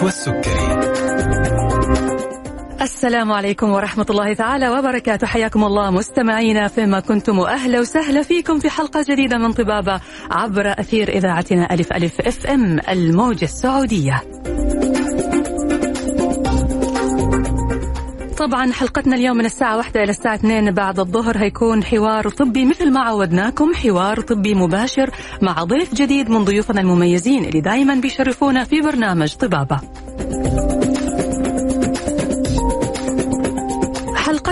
نشوى السكري السلام عليكم ورحمة الله تعالى وبركاته. حياكم الله مستمعينا فيما كنتم وأهلا وسهلا فيكم في حلقة جديدة من طبابة عبر أثير إذاعتنا ألف ألف إف إم الموجة السعودية. طبعا حلقتنا اليوم من الساعة واحدة إلى الساعة اثنين بعد الظهر هيكون حوار طبي. مثل ما عودناكم حوار طبي مباشر مع ضيف جديد من ضيوفنا المميزين اللي دائما بيشرفونا في برنامج طبابة.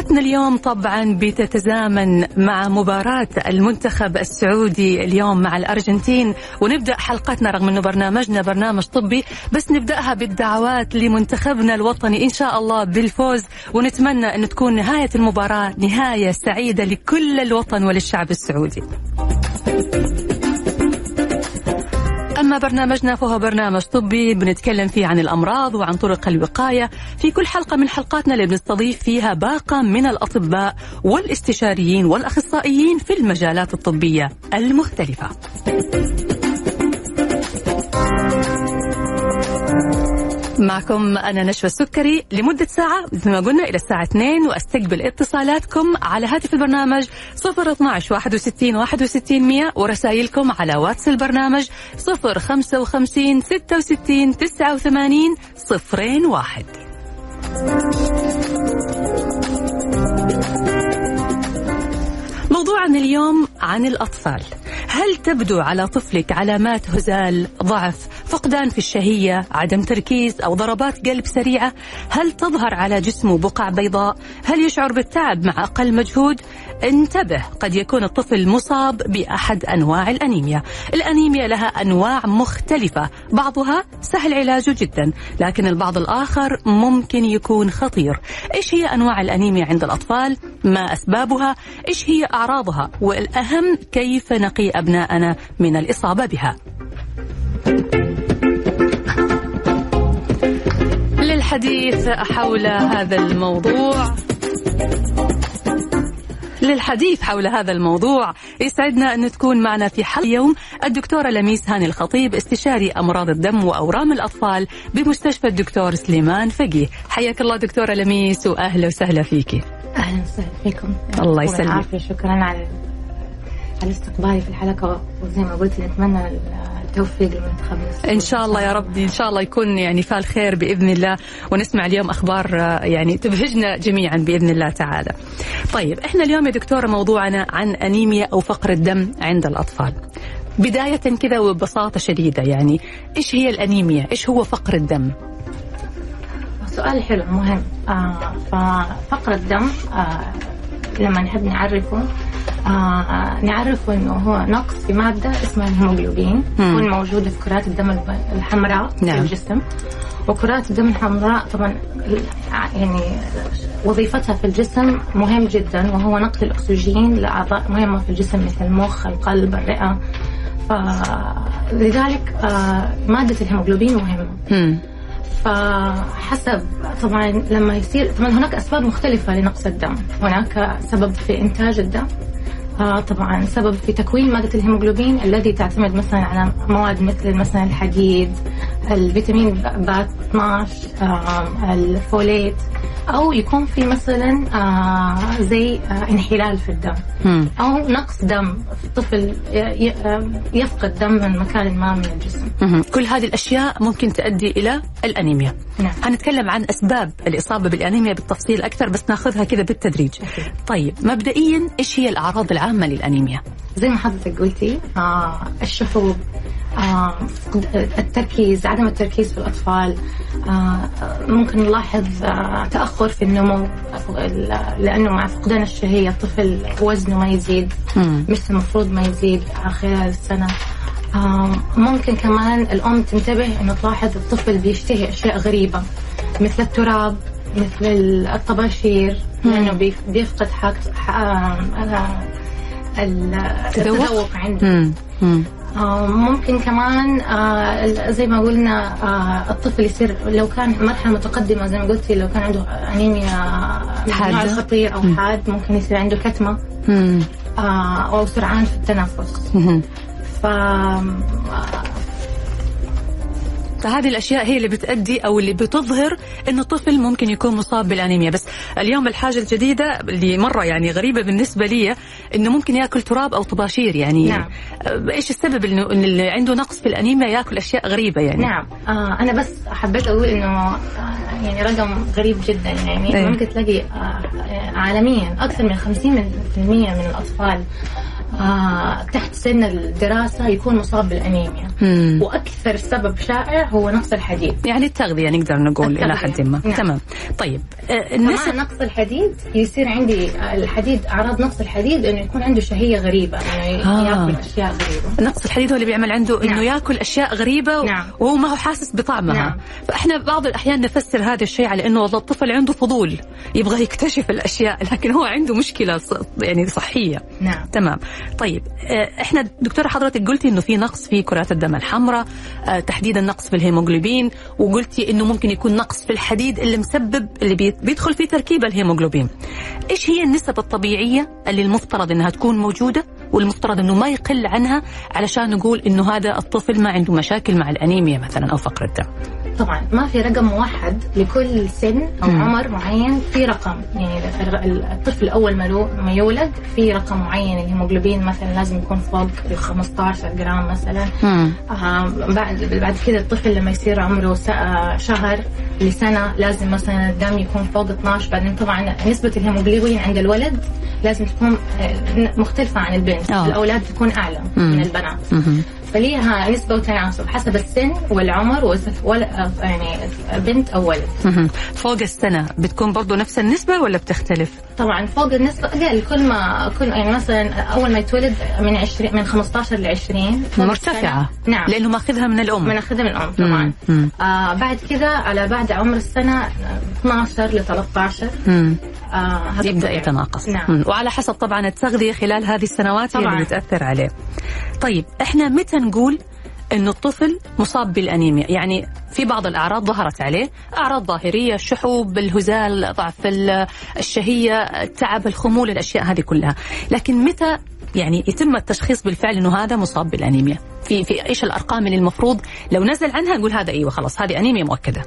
حلقتنا اليوم طبعا بتتزامن مع مباراة المنتخب السعودي اليوم مع الأرجنتين. ونبدأ حلقتنا رغم أنه برنامجنا برنامج طبي بس نبدأها بالدعوات لمنتخبنا الوطني إن شاء الله بالفوز. ونتمنى أن تكون نهاية المباراة نهاية سعيدة لكل الوطن وللشعب السعودي. أما برنامجنا فهو برنامج طبي بنتكلم فيه عن الأمراض وعن طرق الوقاية. في كل حلقة من حلقاتنا اللي بنستضيف فيها باقة من الأطباء والإستشاريين والأخصائيين في المجالات الطبية المختلفة. معكم أنا نشوى السكري لمدة ساعة مثل ما قلنا إلى الساعة 2 وأستقبل اتصالاتكم على هاتف البرنامج 012 61 61 100 ورسائلكم على واتس البرنامج 055 66 89 01 موضوعنا اليوم عن الأطفال. هل تبدو على طفلك علامات هزال ضعف فقدان في الشهية عدم تركيز أو ضربات قلب سريعة؟ هل تظهر على جسمه بقع بيضاء؟ هل يشعر بالتعب مع أقل مجهود؟ انتبه قد يكون الطفل مصاب بأحد أنواع الأنيميا. الأنيميا لها أنواع مختلفة بعضها سهل علاجه جدا لكن البعض الآخر ممكن يكون خطير. إيش هي أنواع الأنيميا عند الأطفال؟ ما أسبابها؟ إيش هي أعراضها والأهم كيف نقي أبناءنا من الإصابة بها. للحديث حول هذا الموضوع. للحديث حول هذا الموضوع يسعدنا أن تكون معنا في حلقة اليوم الدكتورة لميس هاني الخطيب استشاري أمراض الدم وأورام الأطفال بمستشفى الدكتور سليمان فقيه. حياك الله دكتورة لميس وأهلا وسهلا فيك. أهلا وسهلا فيكم الله يسلمك. شكرا على على استقبالي في الحلقة وزي ما قلت نتمنى التوفيق لمنتخبنا إن شاء الله يا رب إن شاء الله يكون يعني فال خير بإذن الله ونسمع اليوم أخبار آه، يعني تبهجنا جميعا بإذن الله تعالى. طيب إحنا اليوم يا دكتورة موضوعنا عن أنيميا أو فقر الدم عند الأطفال. بداية كذا وببساطة شديدة يعني إيش هي الأنيميا؟ إيش هو فقر الدم؟ سؤال حلو مهم. آه ففقر الدم آه لما نحب نعرفه آه نعرفه إنه هو نقص في مادة اسمها الهيموجلوبين. تكون موجودة في كرات الدم الحمراء نعم. في الجسم. وكرات الدم الحمراء طبعا يعني وظيفتها في الجسم مهم جدا وهو نقل الأكسجين لأعضاء مهمة في الجسم مثل المخ القلب الرئة. فلذلك آه مادة الهيموجلوبين مهمة. فحسب طبعا لما يصير طبعا هناك أسباب مختلفة لنقص الدم. هناك سبب في إنتاج الدم. طبعا سبب في تكوين مادة الهيموجلوبين الذي تعتمد مثلا على مواد مثل مثلا الحديد الفيتامين ب 12 آه الفوليت أو يكون في مثلا آه زي آه انحلال في الدم. أو نقص دم الطفل آه، يفقد دم من مكان ما من الجسم. كل هذه الأشياء ممكن تؤدي إلى الأنيميا نعم. هنتكلم عن أسباب الإصابة بالأنيميا بالتفصيل أكثر بس ناخذها كذا بالتدريج أكيد. طيب مبدئيا إيش هي الأعراض العامة للأنيميا. زي ما حضرتك قلتي آه الشحوب آه التركيز عدم التركيز في الأطفال آه ممكن نلاحظ آه تأخر في النمو لأنه مع فقدان الشهية الطفل وزنه ما يزيد. مثل المفروض ما يزيد خلال السنة. آه ممكن كمان الأم تنتبه إنه تلاحظ الطفل بيشتهي أشياء غريبة مثل التراب مثل الطباشير لأنه بيف- بيفقد حق التذوق عنده مم. مم. آه، ممكن كمان آه، زي ما قلنا آه، الطفل يصير لو كان مرحلة متقدمة زي ما قلتي لو كان عنده حادة. الخطير أو حاد ممكن يصير عنده. آه، أو سرعان في التنفس. ف فهذه الأشياء هي اللي بتأدي أو اللي بتظهر إنه الطفل ممكن يكون مصاب بالأنيميا بس اليوم الحاجة الجديدة اللي مرة يعني غريبة بالنسبة لي إنه ممكن يأكل تراب أو طباشير يعني نعم. إيش السبب إنه اللي عنده نقص في الأنيميا يأكل أشياء غريبة يعني نعم آه أنا بس حبيت أقول إنه آه يعني رقم غريب جدا يعني أيوة. ممكن تلاقي آه عالميا أكثر من 50% من الأطفال آه تحت سن الدراسة يكون مصاب بالأنيميا مم. وأكثر سبب شائع هو نقص الحديد يعني التغذية نقدر نقول التغذية. حد ما نعم. تمام طيب آه، النسب نقص الحديد يصير عندي الحديد أعراض نقص الحديد إنه يكون عنده شهية غريبة إنه آه. يأكل أشياء غريبة نقص الحديد هو اللي بيعمل عنده نعم. يأكل أشياء غريبة نعم. وهو ما هو حاسس بطعمها نعم. فإحنا بعض الأحيان نفسر هذا الشيء على إنه والله الطفل عنده فضول يبغى يكتشف الأشياء لكن هو عنده مشكلة ص- يعني صحية نعم تمام طيب آه، إحنا دكتورة حضرتك قلتي إنه في نقص في كرات الدم الحمراء آه، تحديدا نقص في الهيموغلوبين وقلتي إنه ممكن يكون نقص في الحديد اللي مسبب اللي بي- بيدخل في تركيب الهيموغلوبين. إيش هي النسب الطبيعية اللي المفترض إنها تكون موجودة والمفترض إنه ما يقل عنها علشان نقول إنه هذا الطفل ما عنده مشاكل مع الأنيميا مثلا أو فقر الدم؟ طبعا ما في رقم موحد لكل سن أو مم. عمر معين في رقم يعني الطفل اول ما يولد في رقم معين الهيموغلوبين مثلا لازم يكون فوق ال 15 جرام مثلا آه بعد بعد كذا الطفل لما يصير عمره آه، شهر لسنة لازم مثلا الدم يكون فوق 12 بعدين طبعا نسبة الهيموغلوبين عند الولد لازم تكون آه، مختلفة عن البنت آه. الأولاد تكون أعلى مم. من البنات مهم. فليها نسبة وتناسب حسب السن والعمر وإذا ول... يعني بنت أو ولد. فوق السنة بتكون برضو نفس النسبة ولا بتختلف؟ طبعا فوق النسبة أقل كل ما كل يعني مثلا أول ما يتولد من 20 من 15 ل 20 فوق مرتفعة السنة- نعم لأنه ماخذها من الأم بناخذها من الأم طبعا مم. آه بعد كذا على بعد عمر السنة آه، 12 ل 13 مم. آه يبدأ. يتناقص نعم مم. وعلى حسب طبعا التغذية خلال هذه السنوات هي اللي طبعاً. بتأثر عليه طيب إحنا متى نقول انه الطفل مصاب بالأنيميا. يعني في بعض الأعراض ظهرت عليه. أعراض ظاهرية الشحوب الهزال ضعف ال- الشهية التعب الخمول الأشياء هذه كلها. لكن متى يعني يتم التشخيص بالفعل إنه هذا مصاب بالأنيميا؟ في في إيش الأرقام اللي المفروض لو نزل عنها نقول هذا إيوه خلاص هذه أنيميا مؤكدة.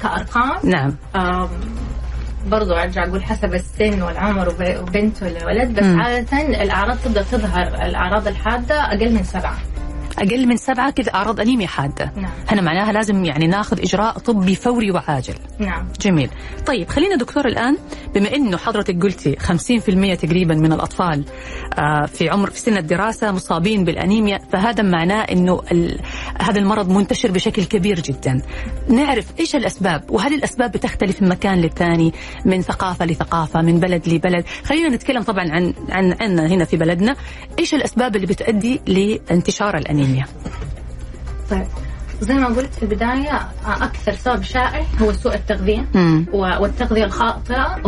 كأرقام؟ نعم. آم، برضو أرجع أقول حسب السن والعمر وب- وبنت ولا ولد بس مم. عادة الأعراض تبدأ تظهر الأعراض الحادة أقل من سبعة. أقل من سبعة كذا أعراض أنيميا حادة. نعم. هنا معناها لازم يعني ناخذ إجراء طبي فوري وعاجل. نعم. جميل. طيب خلينا دكتور الآن بما أنه حضرتك قلتي 50% تقريبا من الأطفال آه، في عمر في سن الدراسة مصابين بالأنيميا فهذا معناه ال- هذا المرض منتشر بشكل كبير جدا. نعرف إيش الأسباب وهل الأسباب بتختلف من مكان للثاني من ثقافة لثقافة من بلد لبلد؟ خلينا نتكلم طبعا عن عن عنا هنا في بلدنا. إيش الأسباب اللي بتؤدي لانتشار الأنيميا طيب زي ما قلت في البداية آه، أكثر سبب شائع هو سوء التغذية مم. والتغذية الخاطئة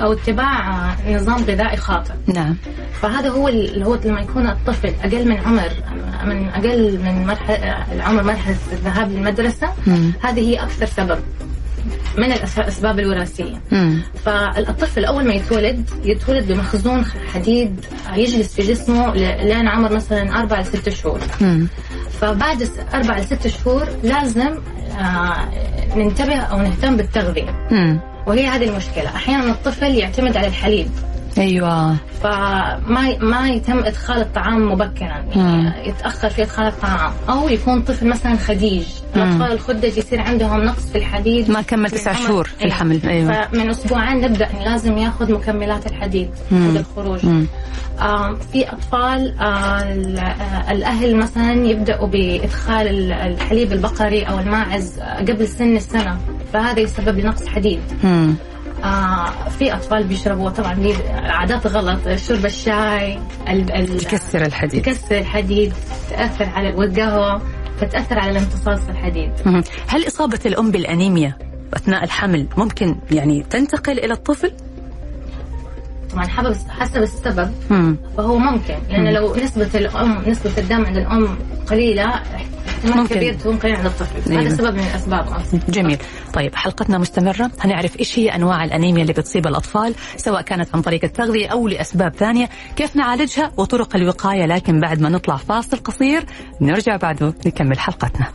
أو اتباع آه، نظام غذائي خاطئ. نعم. فهذا هو اللي هو لما يكون الطفل أقل من عمر من أقل من مرحلة العمر مرحلة الذهاب للمدرسة مم. هذه هي أكثر سبب. من الأسباب الوراثية مم. فالطفل أول ما يتولد يتولد بمخزون حديد يجلس في جسمه لين عمر مثلا أربع لست شهور مم. فبعد أربع لست شهور لازم آه، ننتبه أو نهتم بالتغذية مم. وهي هذه المشكلة أحيانا الطفل يعتمد على الحليب أيوة. فما ما يتم إدخال الطعام مبكرا. يعني يتأخر في إدخال الطعام. أو يكون طفل مثلا خديج. الأطفال الخدج يصير عندهم نقص في الحديد. ما كمل تسع شهور في. الحمل. أيوة. فمن أسبوعين نبدأ لازم يأخذ مكملات الحديد مم. عند الخروج. مم. آم، في أطفال آه، آه، الأهل مثلا يبدأوا بإدخال ال- الحليب البقري أو الماعز آه، قبل سن السنة. فهذا يسبب لنقص حديد. مم. آه في أطفال بيشربوا طبعا دي عادات غلط شرب الشاي ال ال تكسر الحديد تكسر الحديد تأثر على والقهوه فتاثر على الامتصاص الحديد. هل إصابة الأم بالأنيميا أثناء الحمل ممكن يعني تنتقل إلى الطفل؟ طبعا حسب حسب السبب مم. فهو ممكن. لأن لو نسبة الام نسبة الدم عند الأم قليلة احتمال ممكن. كبير تكون قليلة عند الطفل. أيوة. هذا سبب من الأسباب. أصلا جميل. طيب حلقتنا مستمرة. هنعرف إيش هي أنواع الأنيميا اللي بتصيب الأطفال سواء كانت عن طريق التغذية أو لأسباب ثانية. كيف نعالجها وطرق الوقاية؟ لكن بعد ما نطلع فاصل قصير نرجع بعده نكمل حلقتنا.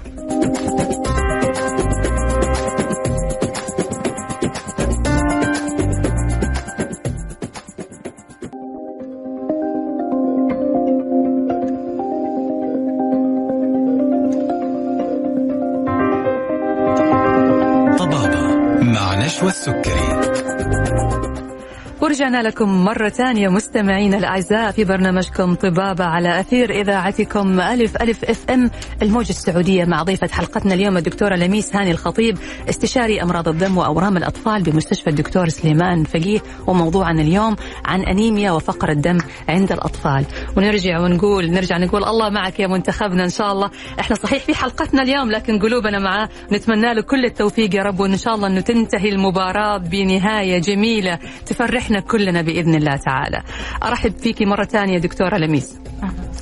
ورجعنا لكم مرة ثانية. مستمعينا الأعزاء في برنامجكم طبابة على أثير إذاعتكم ألف ألف إف إم الموجة السعودية مع ضيفة حلقتنا اليوم الدكتورة لميس هاني الخطيب استشاري أمراض الدم وأورام الأطفال بمستشفى الدكتور سليمان فقيه وموضوعنا اليوم عن أنيميا وفقر الدم عند الأطفال. ونرجع ونقول نرجع نقول الله معك يا منتخبنا إن شاء الله. إحنا صحيح في حلقتنا اليوم لكن قلوبنا معاه. نتمنى له كل التوفيق يا رب وإن شاء الله أنه تنتهي المباراة بنهاية جميلة تفرح فرحنا كلنا بإذن الله تعالى. أرحب فيكي مرة ثانية دكتورة لميس.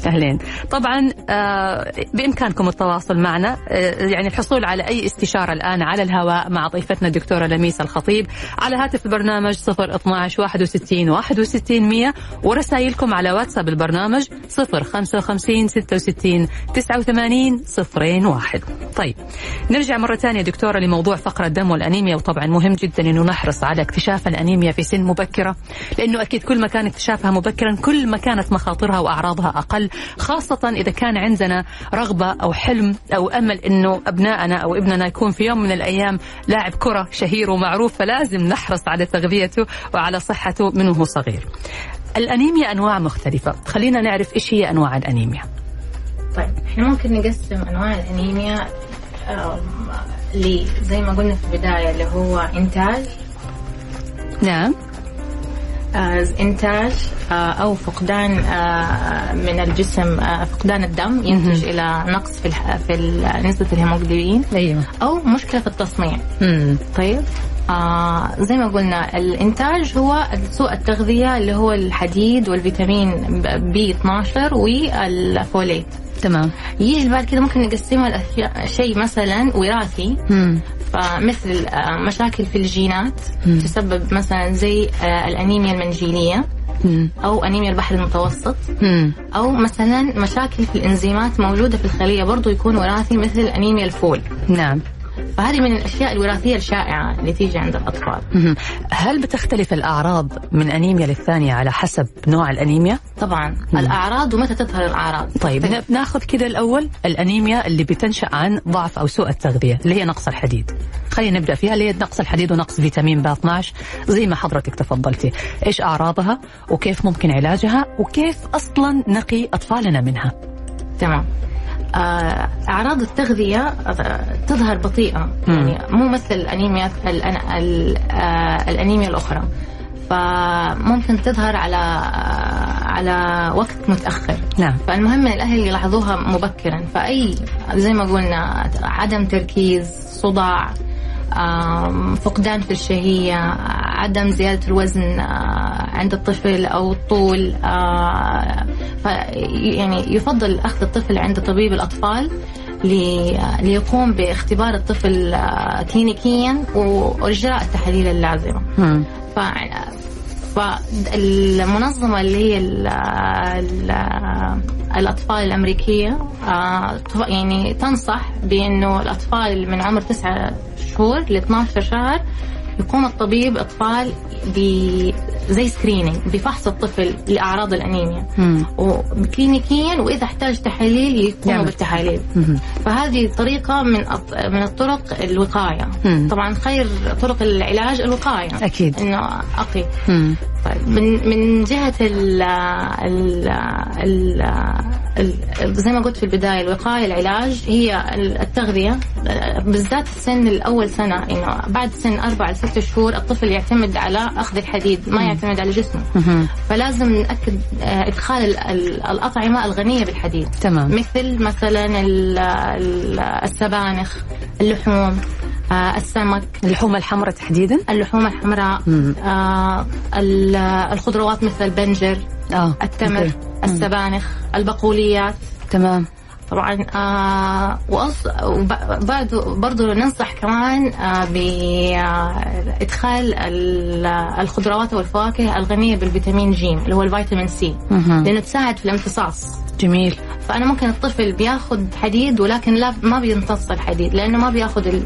أهلين. طبعا آه، بإمكانكم التواصل معنا. آه، يعني الحصول على أي استشارة الآن على الهواء مع ضيفتنا الدكتورة لميس الخطيب. على هاتف البرنامج 012 61 61 100 ورسائلكم على واتساب البرنامج 055 66 89 01 طيب نرجع مرة ثانية دكتورة لموضوع فقر الدم والأنيميا وطبعا مهم جدا إنه نحرص على اكتشاف الأنيميا في سن مبكرة لأنه أكيد كل ما كان اكتشافها مبكرا كل ما كانت مخاطرها وأعراضها أقل خاصة إذا كان عندنا رغبة أو حلم أو أمل أنه أبنائنا أو ابننا يكون في يوم من الأيام لاعب كرة شهير ومعروف فلازم نحرص على تغذيته وعلى صحته من وهو صغير. الأنيميا أنواع مختلفة. خلينا نعرف إيش هي أنواع الأنيميا. طيب إحنا ممكن نقسم أنواع الأنيميا اللي زي ما قلنا في البداية اللي هو إنتاج. نعم. إنتاج آه، أو فقدان آه، من الجسم آه، فقدان الدم ينتج إلى نقص في في نسبة الهيموغلوبين أيوه. أو مشكلة في التصنيع. طيب؟ آه زي ما قلنا الإنتاج هو سوء التغذية اللي هو الحديد والفيتامين B 12 والفوليت تمام يجي بعد كده ممكن نقسمها شيء مثلا وراثي مم. فمثل آه، مشاكل في الجينات مم. تسبب مثلا زي آه، الأنيميا المنجيليه مم. أو أنيميا البحر المتوسط مم. أو مثلا مشاكل في الإنزيمات موجودة في الخلية برضو يكون وراثي مثل أنيميا الفول نعم فهذه من الأشياء الوراثية الشائعة اللي تيجي عند الأطفال. هل بتختلف الأعراض من أنيميا للثانية على حسب نوع الأنيميا؟ طبعا مم. الأعراض ومتى تظهر الأعراض. طيب, طيب. ناخذ كذا الأول الأنيميا اللي بتنشأ عن ضعف أو سوء التغذية اللي هي نقص الحديد. خلينا نبدأ فيها اللي هي نقص الحديد ونقص فيتامين ب 12 زي ما حضرتك تفضلتي. إيش أعراضها وكيف ممكن علاجها وكيف أصلا نقي أطفالنا منها؟ تمام. آه، أعراض التغذية آه، تظهر بطيئة. يعني مو مثل الأنيميا آه، الأنيميا الأخرى. فممكن تظهر على على وقت متأخر. نعم. فالمهم إن الأهل يلاحظوها مبكرا. فأي زي ما قلنا عدم تركيز صداع فقدان في الشهية عدم زيادة الوزن عند الطفل أو الطول يعني يفضل أخذ الطفل عند طبيب الأطفال ليقوم باختبار الطفل كلينيكيا وإجراء التحاليل اللازمة. فالمنظمة اللي هي ال ال الأطفال الأمريكية يعني تنصح بأنه الأطفال من عمر تسعة شهور ل 12 شهر يقوم الطبيب اطفال زي سكرينينج بفحص الطفل لأعراض الأنيميا. وكلينيكيا وإذا احتاج تحاليل يقوموا بالتحاليل. فهذه طريقة من من الطرق الوقاية. مم. طبعا خير طرق العلاج الوقاية. أكيد. إنه أقي. طيب من من جهة ال ال ال زي ما قلت في البداية الوقاية العلاج هي التغذية. بالذات السن الأول سنة انه بعد سن أربع لست شهور الطفل يعتمد على أخذ الحديد ما يعتمد على جسمه. فلازم نأكد آه، إدخال الأطعمة الغنية بالحديد. تمام. مثل مثلا السبانخ اللحوم آه السمك. اللحوم الحمراء تحديدا؟ اللحوم الحمراء آه الخضروات مثل البنجر آه. التمر مم. السبانخ البقوليات. تمام. طبعا آه برضو ننصح كمان آه بإدخال الخضروات والفواكه الغنية بالفيتامين ج اللي هو الفيتامين سي لأنه تساعد في الامتصاص جميل. فأنا ممكن الطفل بياخذ حديد ولكن لا ما بيمتص الحديد لأنه ما بياخذ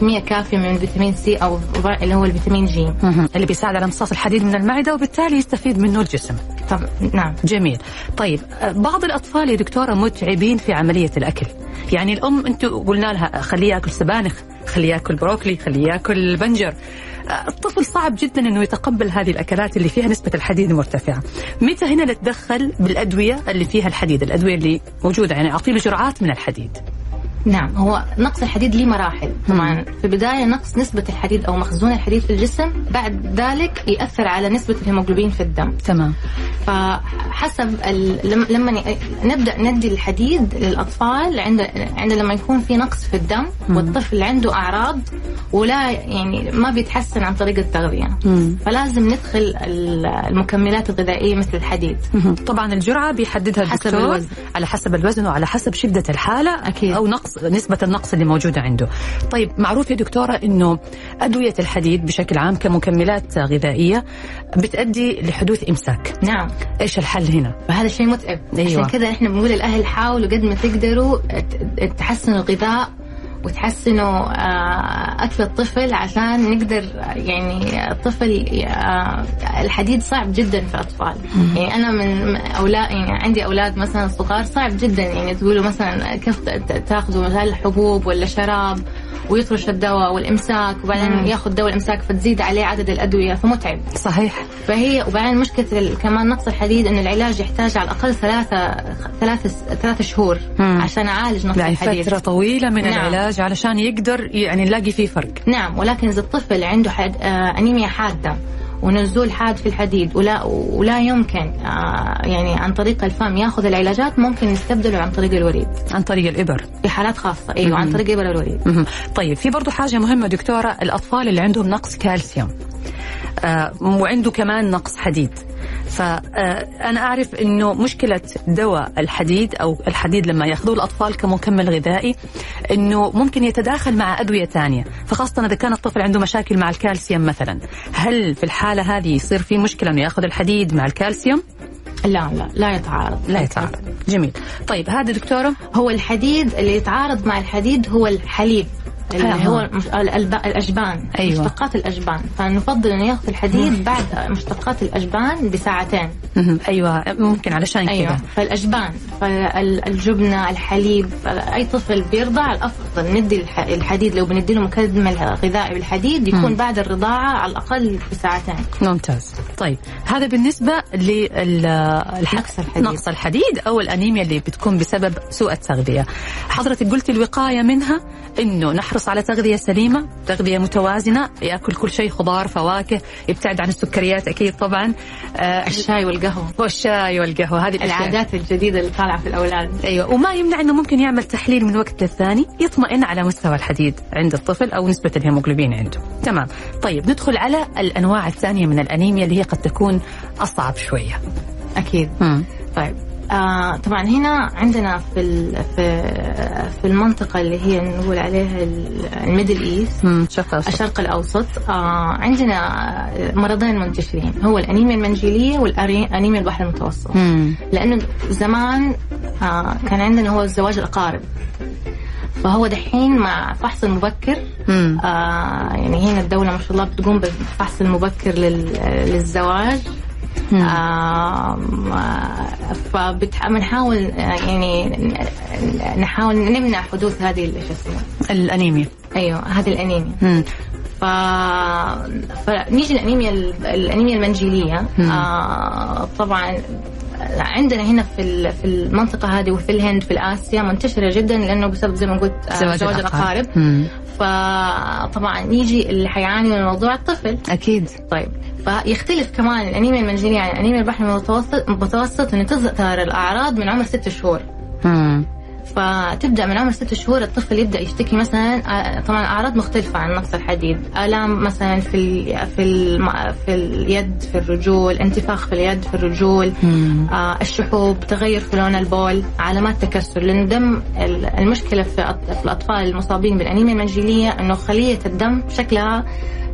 كمية كافية من فيتامين C أو اللي هو الفيتامين ج. اللي بيساعد على امتصاص الحديد من المعدة وبالتالي يستفيد منه الجسم. طب نعم. جميل. طيب بعض الأطفال يا دكتورة متعبين في عملية الأكل. يعني الأم أنتم قلنا لها خليه ياكل سبانخ خليه ياكل بروكلي خليه ياكل بنجر. الطفل صعب جدا إنه يتقبل هذه الأكلات اللي فيها نسبة الحديد مرتفعة. متى هنا نتدخل بالأدوية اللي فيها الحديد؟ الأدوية اللي موجودة يعني اعطي له جرعات من الحديد. نعم هو نقص الحديد له مراحل طبعا في البداية نقص نسبة الحديد أو مخزون الحديد في الجسم بعد ذلك يأثر على نسبة الهيموغلوبين في الدم تمام فحسب ال... لما نبدأ ندي الحديد للأطفال عند عند لما يكون في نقص في الدم مم. والطفل عنده أعراض ولا يعني ما بيتحسن عن طريق التغذية مم. فلازم ندخل المكملات الغذائية مثل الحديد مم. طبعا الجرعة بيحددها الدكتور حسب الوزن. على حسب الوزن وعلى حسب شدة الحالة أكيد. أو نقص نسبة النقص اللي موجودة عنده طيب معروف يا دكتورة أنه أدوية الحديد بشكل عام كمكملات غذائية بتؤدي لحدوث إمساك نعم إيش الحل هنا؟ فهذا شيء متعب أيوة. عشان كذا إحنا بنقول للأهل حاولوا قد ما تقدروا تحسنوا الغذاء وتحسنوا آه، أكل الطفل عشان نقدر يعني الطفل آه، الحديد صعب جدا في الأطفال. يعني أنا من أولاد يعني عندي أولاد مثلا صغار صعب جدا يعني تقولوا مثلا كيف تاخذوا مثلا حبوب ولا شراب ويطرش الدواء والإمساك وبعدين ياخذ دواء الإمساك فتزيد عليه عدد الأدوية فمتعب. صحيح. فهي وبعدين مشكلة كمان نقص الحديد إنه العلاج يحتاج على الأقل ثلاثة ثلاث ثلاث شهور مم. عشان أعالج نقص يعني الحديد. فترة طويلة من نعم. العلاج علشان يقدر يعني نلاقي فيه فرق. نعم ولكن إذا الطفل عنده حد آه أنيميا حادة ونزول حاد في الحديد ولا ولا يمكن آه يعني عن طريق الفم ياخذ العلاجات ممكن نستبدله عن طريق الوريد. عن طريق الإبر. في حالات خاصة إيوه عن طريق إبر الوريد. طيب في برضه حاجة مهمة دكتورة الأطفال اللي عندهم نقص كالسيوم. آه وعنده كمان نقص حديد. فأنا أعرف أنه مشكلة دواء الحديد أو الحديد لما يأخذوه الأطفال كمكمل غذائي أنه ممكن يتداخل مع أدوية ثانية فخاصة إذا كان الطفل عنده مشاكل مع الكالسيوم مثلا. هل في الحالة هذه يصير في مشكلة أنه يأخذ الحديد مع الكالسيوم؟ لا لا لا يتعارض. لا يتعارض. جميل. طيب هذا دكتورة؟ هو الحديد اللي يتعارض مع الحديد هو الحليب. اللي هو الأجبان أيوة. مشتقات الأجبان. فنفضل إنه يأخذ الحديد بعد مشتقات الأجبان بساعتين. أيوه ممكن علشان أيوة. كذا فالاشبان فالجبنة الحليب أي طفل بيرضع الأفضل. ندي الحديد لو بندي له مكمل غذائي بالحديد يكون. بعد الرضاعة على الأقل بساعتين. ممتاز. طيب هذا بالنسبة لنقص الحديد. نقص الحديد أو الأنيميا اللي بتكون بسبب سوء التغذية. حضرتك قلت الوقاية منها إنه نحرص على تغذية سليمة تغذية متوازنة يأكل كل شيء خضار فواكه يبتعد عن السكريات أكيد طبعا. آه الشاي والقهوة. والشاي والقهوة هذه العادات الجديدة اللي طالعة في الأولاد. أيوه وما يمنع إنه ممكن يعمل تحليل من وقت للثاني يطمئن على مستوى الحديد عند الطفل أو نسبة الهيموغلوبين عنده. تمام. طيب ندخل على الأنواع الثانية من الأنيميا اللي هي قد تكون أصعب شوية. أكيد. مم. طيب. آه طبعا هنا عندنا في في في المنطقة اللي هي نقول عليها ال Middle East الشرق الأوسط. آه عندنا مرضين منتشرين. هو الأنيميا المنجلية والانيميا البحر المتوسط. مم. لأنه زمان آه كان عندنا هو الزواج الأقارب. فهو دحين مع فحص المبكر آه يعني هنا الدولة ما شاء الله بتقوم بالفحص المبكر للزواج. فبنحاول يعني نحاول نمنع حدوث هذه الأنيميا. أيوه هذه الأنيميا. ف... فنيجي الانيميا الأنيميا المنجيلية. آه طبعا عندنا هنا في في المنطقة هذه وفي الهند في اسيا منتشرة جدا لأنه بسبب زي ما قلت آه، زواج الأقارب. فطبعا يجي اللي حيعاني من الموضوع الطفل. أكيد. طيب. فيختلف كمان الأنيميا المنجليه عن الأنيميا البحر المتوسط المتوسط انه تظهر الأعراض من عمر ست شهور. فتبدأ من عمر ست شهور الطفل يبدأ يشتكي مثلا آه، طبعا أعراض مختلفة عن نقص الحديد. آلام مثلا في ال في ال في اليد في الرجول انتفاخ في اليد في الرجول آه الشحوب تغير في لون البول علامات تكسر. لأن الدم المشكلة في الأطفال المصابين بالأنيميا المنجيلية إنه خلية الدم شكلها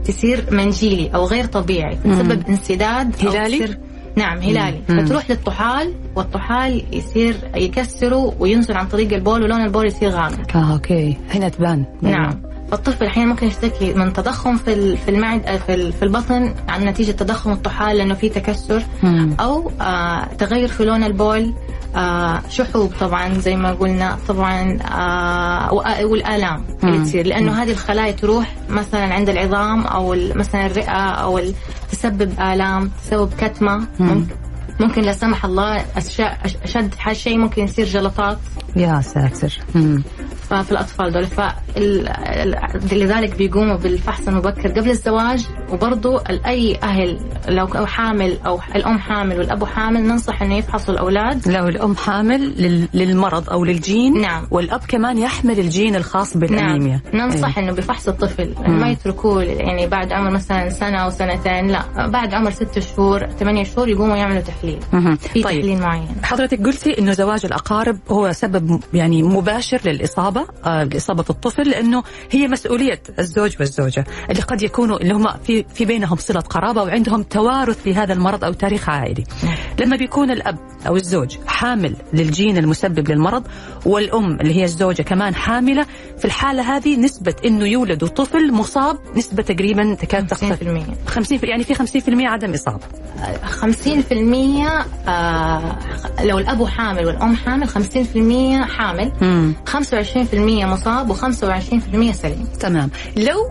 تصير منجيلي أو غير طبيعي تسبب انسداد هلالي؟ نعم هلالي. مم. فتروح للطحال والطحال يصير يكسره وينزل عن طريق البول ولون البول يصير غامق. آه okay. هنا تبان. نعم. الطفل أحيانا ممكن يشتكي من تضخم في في المعد في في البطن عن نتيجة تضخم الطحال لأنه في تكسر. مم. أو آه تغير في لون البول آه شحوب طبعا زي ما قلنا طبعا آه والآلام اللي تصير. لأنه هذه الخلايا تروح مثلا عند العظام أو مثلا الرئة أو تسبب آلام تسبب كتمة. ممكن ممكن لا سمح الله أشد شيء ممكن يصير جلطات. يا ساتر. ففي الاطفال دول لذلك بيقوموا بالفحص المبكر قبل الزواج وبرضه أي أهل لو حامل أو الأم حامل والأب حامل ننصح إنه يفحصوا الأولاد لو الأم حامل للمرض أو للجين نعم والأب كمان يحمل الجين الخاص بالأنيميا نعم. ننصح أيه. إنه بفحص الطفل مم. ما يتركوه يعني بعد عمر مثلا سنة أو سنتين لا بعد عمر ست شهور ثمانية شهور يقوموا يعملوا تحليل مم. في طيب. تحليل معين حضرتك قلتي إنه زواج الأقارب هو سبب يعني مباشر للإصابة آه لاصابه الطفل لأنه هي مسؤولية الزوج والزوجة اللي قد يكونوا اللي هم في في بينهم صلة قرابة وعندهم توارث لهذا المرض أو تاريخ عائلي. لما بيكون الأب أو الزوج حامل للجين المسبب للمرض والأم اللي هي الزوجة كمان حاملة في الحالة هذه نسبة إنه يولد طفل مصاب نسبة تقريبا تكاد تخطف 50% يعني في 50% عدم إصابة. 50% آه لو الأب حامل والأم حامل 50% حامل مم. 25% مصاب و25% سليم. تمام. لو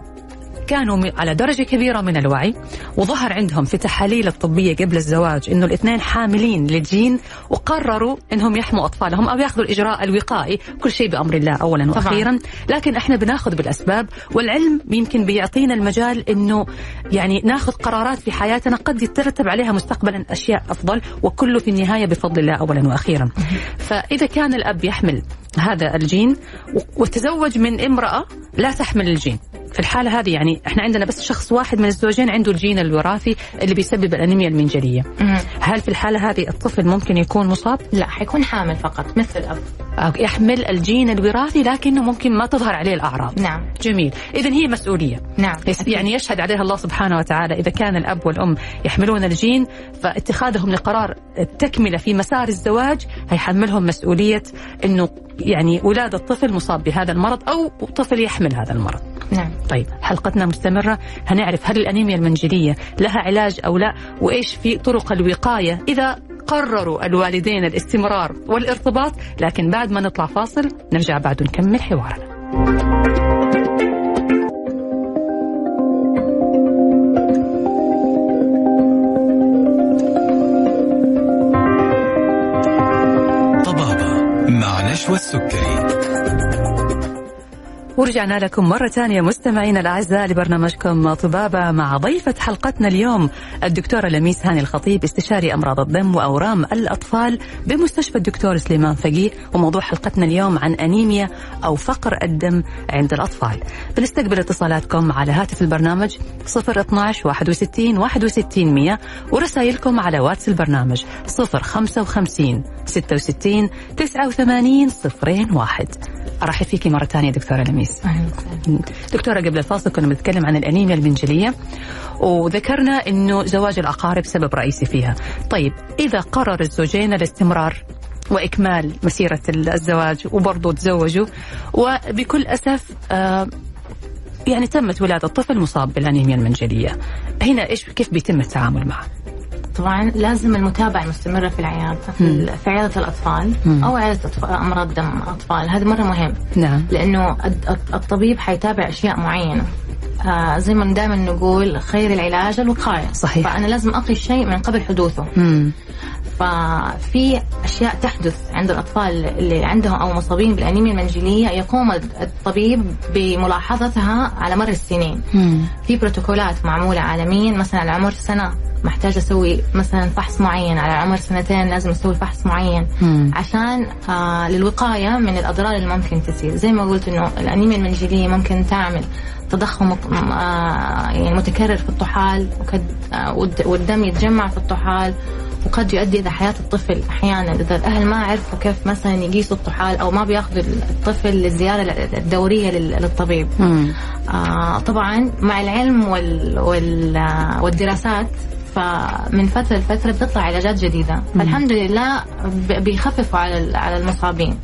كانوا على درجة كبيرة من الوعي وظهر عندهم في تحاليل الطبية قبل الزواج إنه الاثنين حاملين للجين وقرروا إنهم يحموا أطفالهم أو ياخذوا الإجراء الوقائي كل شيء بأمر الله اولا وأخيرا. لكن إحنا بناخذ بالأسباب والعلم يمكن بيعطينا المجال إنه يعني ناخذ قرارات في حياتنا قد يترتب عليها مستقبلا أشياء أفضل وكله في النهاية بفضل الله اولا وأخيرا. فإذا كان الأب يحمل هذا الجين وتزوج من امرأة لا تحمل الجين. في الحالة هذه يعني إحنا عندنا بس شخص واحد من الزوجين عنده الجين الوراثي اللي بيسبب الأنيميا المنجلية. هل في الحالة هذه الطفل ممكن يكون مصاب؟ لا حيكون حامل فقط مثل الأب. يحمل الجين الوراثي لكنه ممكن ما تظهر عليه الأعراض. نعم. جميل. اذا هي مسؤولية. نعم. يعني يشهد عليها الله سبحانه وتعالى إذا كان الأب والأم يحملون الجين فاتخاذهم لقرار التكملة في مسار الزواج هيحملهم مسؤولية إنه يعني ولاده طفل مصاب بهذا المرض أو طفل يحمل هذا المرض. نعم. طيب حلقتنا مستمرة. هنعرف هل الأنيميا المنجلية لها علاج أو لا وإيش في طرق الوقاية إذا قرروا الوالدين الاستمرار والارتباط. لكن بعد ما نطلع فاصل نرجع بعد نكمل حوارنا. مع نشوى السكري ورجعنا لكم مرة ثانية مستمعينا الأعزاء لبرنامجكم طبابة مع ضيفة حلقتنا اليوم الدكتورة لميس هاني الخطيب استشاري أمراض الدم وأورام الأطفال بمستشفى الدكتور سليمان فقيه وموضوع حلقتنا اليوم عن أنيميا أو فقر الدم عند الأطفال. بنستقبل اتصالاتكم على هاتف البرنامج 012 61 61 100 ورسائلكم على واتس البرنامج 055 66 89 01 ارحب فيكي مرة ثانية دكتورة لميس دكتورة قبل الفاصل كنا بنتكلم عن الأنيميا المنجليه وذكرنا إنه زواج الأقارب سبب رئيسي فيها. طيب إذا قرر الزوجين الاستمرار وإكمال مسيرة الزواج وبرضه تزوجوا وبكل أسف آه يعني تمت ولاده طفل مصاب بالأنيميا المنجلية. هنا إيش كيف بيتم التعامل معه؟ طبعا لازم المتابعة المستمرة في العيادة في, الأطفال مم. أو عيادة أمراض دم أطفال هذا مرة مهم نعم. لأنه الطبيب حيتابع أشياء معينة آه زي ما دائما نقول خير العلاج الوقاية صحيح فأنا لازم أقي الشيء من قبل حدوثه مم. ففي أشياء تحدث عند الأطفال اللي عندهم أو مصابين بالأنيميا المنجلية يقوم الطبيب بملاحظتها على مر السنين. مم. في بروتوكولات معمولة عالميا مثلا على عمر سنة محتاج أسوي مثلا فحص معين على عمر سنتين لازم أسوي فحص معين. مم. عشان آه للوقاية من الأضرار اللي ممكن تصير. زي ما قلت إنه الأنيميا المنجلية ممكن تعمل تضخم آه يعني متكرر في الطحال آه والدم يتجمع في الطحال وقد يؤدي إلى حياة الطفل أحيانا. إذا الأهل ما عرفوا كيف مثلا يقيسوا الطحال أو ما بياخذوا الطفل للزيارة الدورية للطبيب. آه طبعا مع العلم وال وال والدراسات فمن فترة لفترة بتطلع علاجات جديدة. فالحمد لله بيخففوا على على المصابين.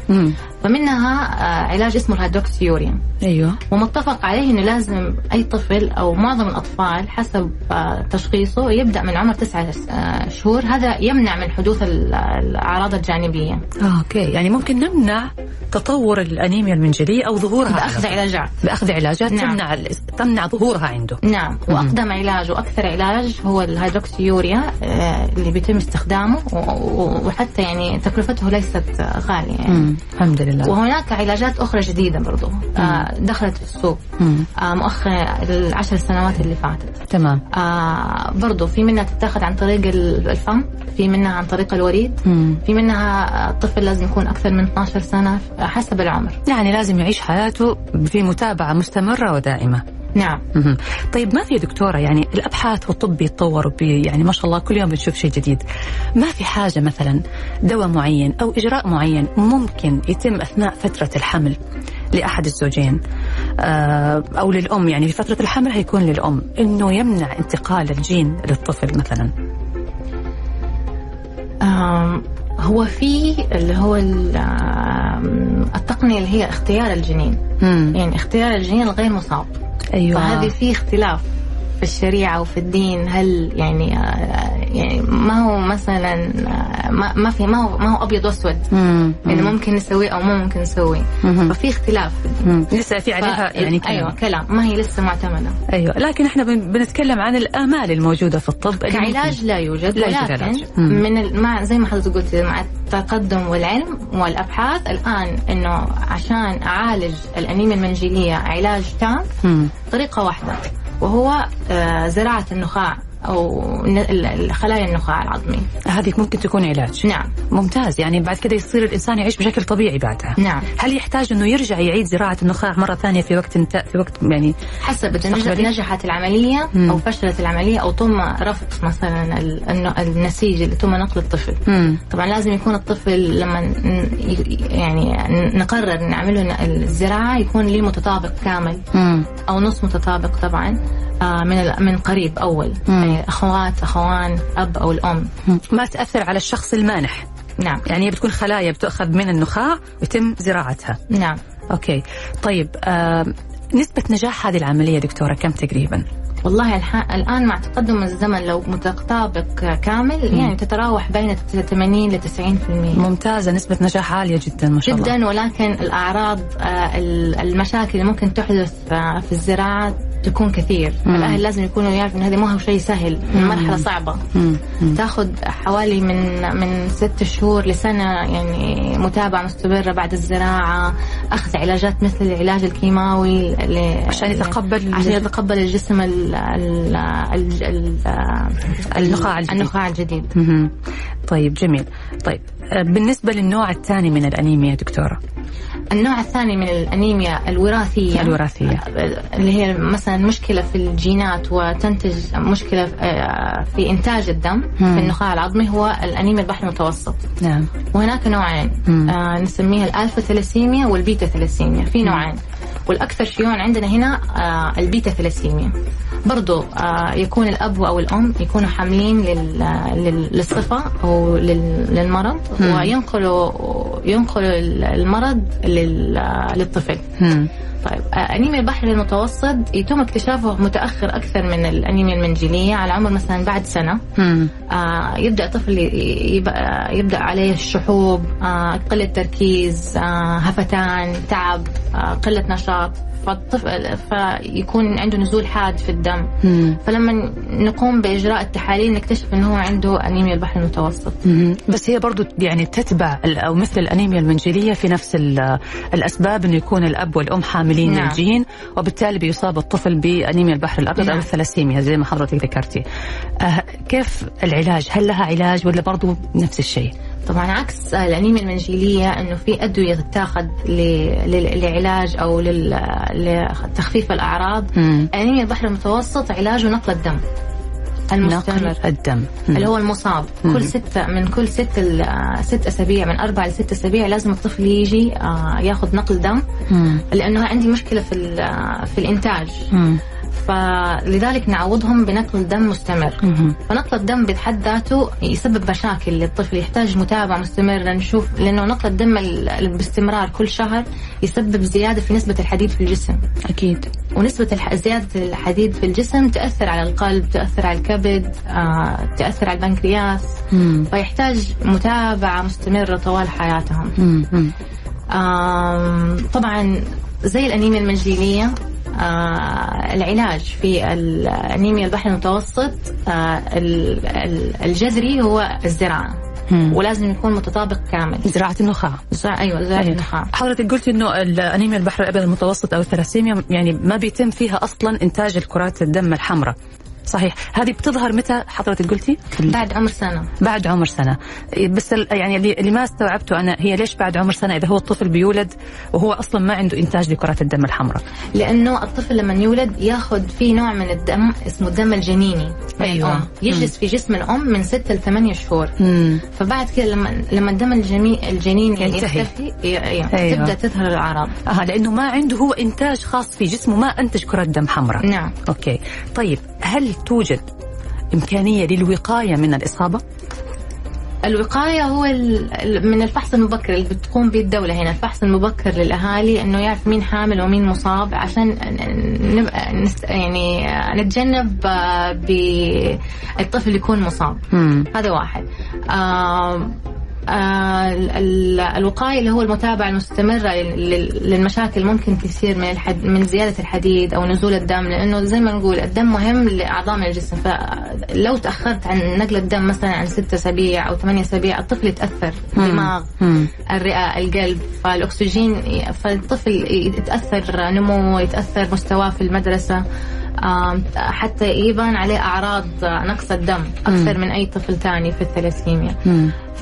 فمنها آه، علاج اسمه الهيدروكسيوريا. أيوه. ومتفق عليه إنه لازم أي طفل أو معظم الأطفال حسب آه، تشخيصه يبدأ من عمر تسعة آه، شهور. هذا يمنع من حدوث ال- الأعراض الجانبية. okay. يعني ممكن نمنع تطور الأنيميا المنجلية أو ظهورها. بأخذ. علاجات. بأخذ علاجات نعم. تمنع ال- تمنع ظهورها عنده. نعم. وأقدم علاج وأكثر علاج هو ال hydroxyurea اللي بيتم استخدامه وحتى يعني تكلفته ليست غالية يعني. الحمد لله. وهناك علاجات أخرى جديدة برضو. آه، دخلت في السوق. آه، مؤخرا العشر سنوات اللي فاتت. تمام. آه برضو في منها تتاخذ عن طريق ال- الفم في منها عن طريق الوريد. مم. في منها الطفل لازم يكون أكثر من 12 سنة حسب العمر. يعني لازم يعيش حياته في متابعه مستمرة ودائمة. نعم. طيب ما في دكتورة يعني الأبحاث والطب بيتطور وبي يعني ما شاء الله كل يوم بنشوف شيء جديد. ما في حاجة مثلا دواء معين أو إجراء معين ممكن يتم أثناء فترة الحمل لأحد الزوجين؟ آه، أو للأم يعني في فترة الحمل هيكون للأم. إنه يمنع انتقال الجين للطفل مثلا. هو في اللي هو ال- آم، التقنية اللي هي اختيار الجنين. مم. يعني اختيار الجنين الغير مصاب. أيوة. فهذه في اختلاف. في الشريعة وفي الدين هل يعني آه، يعني ما هو مثلا آه، ما ما في ما هو ما هو أبيض وأسود مم. يعني ممكن نسويه أو مو ممكن نسويه. ففي اختلاف. لسه في عليها ف- يعني كلام. أيوه كلام ما هي لسه معتمدة أيوة لكن إحنا بن- بنتكلم عن الآمال الموجودة في الطب كعلاج لا يوجد لا يوجد علاج. من ال- مع زي ما حضرتك قلت مع التقدم والعلم والأبحاث الآن إنه عشان أعالج الأنيميا المنجليه علاج تام مم. طريقة واحدة وهو آه، زراعة النخاع. أو خلايا النخاع العظمي هذه ممكن تكون علاج نعم ممتاز يعني بعد كده يصير الإنسان يعيش بشكل طبيعي بعدها نعم هل يحتاج إنه يرجع يعيد زراعة النخاع مرة ثانية في وقت في وقت يعني حسب؟ نجحت العملية مم. أو فشلت العملية أو تم رفض مثلا ال- الن- النسيج اللي تم نقل الطفل مم. طبعا لازم يكون الطفل لما يعني نقرر نعمل له الزراعة يكون ليه متطابق كامل مم. أو نص متطابق طبعا آه، من من قريب أول مم. يعني أخوات أخوان أب أو الأم. ما تأثر على الشخص المانح. نعم. يعني هي بتكون خلايا بتؤخذ من النخاع ويتم زراعتها. نعم. أوكي. طيب آه نسبة نجاح هذه العملية دكتورة كم تقريبا؟ والله الح... الآن مع تقدم الزمن لو متطابق كامل يعني تتراوح بين 80 ل 90% ممتازة. نسبة نجاح عالية جدا ما شاء الله. جدا ولكن الأعراض آه، ال- المشاكل اللي ممكن تحدث آه، في الزراعة تكون كثير مم. الأهل لازم يكونوا يعرفوا إن هذه ما هو شيء سهل مم. مرحلة صعبة مم. مم. تاخذ حوالي من من ست شهور لسنة يعني متابعة مستمرة بعد الزراعة أخذ علاجات مثل العلاج الكيماوي ل- عشان يتقبل عشان يتقبل الجسم ال ال ال ال النخاع الجديد. النخاع الجديد. طيب جميل طيب بالنسبة للنوع الثاني من الأنيميا دكتورة. النوع الثاني من الأنيميا الوراثية. الوراثية. اللي هي مثلا مشكلة في الجينات وتنتج مشكلة آه، في إنتاج الدم مم. في النخاع العظمي هو الأنيميا البحر المتوسط. نعم. وهناك نوعين مم. آه نسميها ال alpha thalassemia وال beta thalassemia في نوعين. والأكثر شيوعا عندنا هنا آه ال beta thalassemia برضو آه يكون الأب أو الأم يكونوا حاملين لل- لل- للصفة أو لل- للمرض. وينقلوا ينقلوا المرض لل- للطفل. طيب آه، أنيميا البحر المتوسط يتم اكتشافه متأخر أكثر من الأنيميا المنجلية على عمر مثلا بعد سنة مم. آه يبدأ الطفل ي- يبقى يبدأ عليه الشحوب آه قلة تركيز آه هفتان تعب آه قلة نشاط فالطفل فيكون عنده نزول حاد في الدم مم. فلما نقوم بإجراء التحاليل نكتشف أنه هو عنده أنيميا البحر المتوسط مهم. بس هي برضو يعني تتبع أو مثل الأنيميا المنجليه في نفس ال- الأسباب إنه يكون الأب والأم حاملين نعم. للجين وبالتالي بيصاب الطفل بأنيميا البحر الأبيض أو نعم. الثلاسيميا زي ما حضرتك ذكرتي. آه كيف العلاج؟ هل لها علاج ولا برضو نفس الشيء؟ طبعا عكس الأنيميا المنجلية أنه في أدوية تتاخذ ل- ل- لعلاج أو لل- لتخفيف الأعراض مم. أنيميا البحر المتوسط علاجه نقل الدم المستمر نقل الدم. مم. اللي هو المصاب مم. كل ستة من كل ست ست أسابيع من أربع لست أسابيع لازم الطفل يجي آه، ياخذ نقل دم مم. لأنه عندي مشكلة في في الإنتاج مم. فلذلك نعوضهم بنقل دم مستمر. فنقل الدم بحد ذاته يسبب مشاكل للطفل يحتاج متابعة مستمرة نشوف لأنه نقل الدم ال- باستمرار كل شهر يسبب زيادة في نسبة الحديد في الجسم أكيد ونسبة الح- زيادة الحديد في الجسم تأثر على القلب تأثر على الكبد آه، تأثر على البنكرياس مم. فيحتاج متابعة مستمرة طوال حياتهم مم. مم. آم، طبعا زي الأنيميا المنجلية آه العلاج في الأنيميا البحر المتوسط آه ال- ال- الجذري هو الزراعة. مم. ولازم يكون متطابق كامل. زراعة النخاع. زراعة أيوة زراعة أيوة. النخاع. حضرتك قلت إنه الأنيميا البحر الابيض المتوسط أو الثلاسيميا يعني ما بيتم فيها أصلا إنتاج الكرات الدم الحمراء. صحيح. هذه بتظهر متى حضرتك قلتي؟ بعد عمر سنة. بعد عمر سنة. بس يعني اللي اللي ما استوعبته أنا هي ليش بعد عمر سنة؟ إذا هو الطفل بيولد وهو أصلا ما عنده إنتاج لكرات الدم الحمراء. لأنه الطفل لما يولد ياخذ في نوع من الدم اسمه الدم الجنيني من أيوة. الأم. يجلس في جسم الأم من ستة لثمانية شهور. امم فبعد كده لما لما الدم الجمي الجنيني ينتهي. يختفي أيوة. أيوة. تبدأ تظهر الأعراض. آه لأنه ما عنده هو إنتاج خاص في جسمه ما أنتج كرات دم حمراء. نعم. أوكي. طيب هل توجد إمكانية للوقاية من الإصابة؟ الوقاية هو من الفحص المبكر اللي بتقوم به الدولة هنا. الفحص المبكر للأهالي إنه يعرف مين حامل ومين مصاب عشان نبقى نست يعني نتجنب آه، بالطفل يكون مصاب. امم هذا واحد. آه، ال- ال- الوقاية اللي هو المتابعة المستمرة لل- للمشاكل ممكن تصير من الحد من زيادة الحديد أو نزول الدم لأنه زي ما نقول الدم مهم لأعضاء من الجسم فلو تأخرت عن نقل الدم مثلا عن ستة أسابيع أو ثمانية أسابيع الطفل يتأثر. الدماغ مم. الرئة القلب فالأكسجين فالطفل يتأثر نموه يتأثر مستواه في المدرسة آم، حتى يبان عليه أعراض نقص الدم أكثر من أي طفل ثاني في الثلاسيميا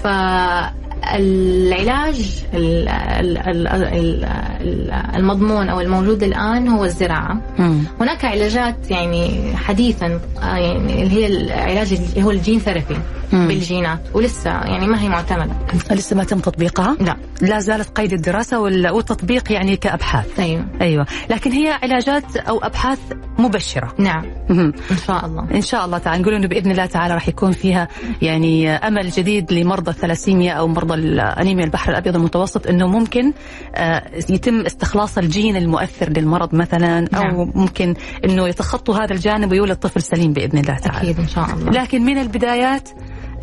مم. فالعلاج ال- ال- ال- ال- ال- المضمون أو الموجود الآن هو الزراعة. مم. هناك علاجات يعني حديثا آه، يعني اللي هي العلاج اللي هو الجين ثيرابي مم. بالجينات ولسه يعني ما هي معتمدة. لسه ما تم تطبيقها؟ لا. لا زالت قيد الدراسة وال- والتطبيق يعني كأبحاث. أيوه. أيوه. لكن هي علاجات أو أبحاث مبشرة. نعم. مهم. إن شاء الله. إن شاء الله تعالى نقول إنه بإذن الله تعالى راح يكون فيها يعني أمل جديد لمرضى الثلاسيميا أو مرضى الانيميا البحر الأبيض المتوسط إنه ممكن آه، يتم استخلاص الجين المؤثر للمرض مثلا أو نعم. ممكن إنه يتخطوا هذا الجانب ويولد طفل سليم بإذن الله تعالى أكيد إن شاء الله لكن من البدايات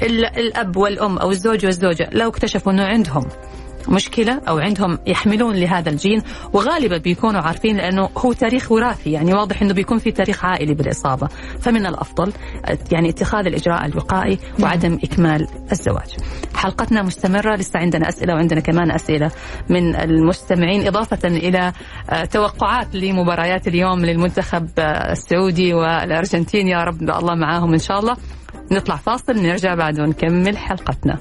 ال- الأب والأم أو الزوج والزوجة لو اكتشفوا إنه عندهم مشكلة أو عندهم يحملون لهذا الجين وغالبا بيكونوا عارفين لأنه هو تاريخ وراثي يعني واضح إنه بيكون في تاريخ عائلي بالإصابة فمن الأفضل يعني اتخاذ الإجراء الوقائي وعدم إكمال الزواج. حلقتنا مستمرة لسه عندنا أسئلة وعندنا كمان أسئلة من المستمعين إضافة إلى آه، توقعات لمباريات اليوم للمنتخب آه، السعودي والأرجنتين يا رب الله معاهم إن شاء الله. نطلع فاصل نرجع بعد ونكمل حلقتنا.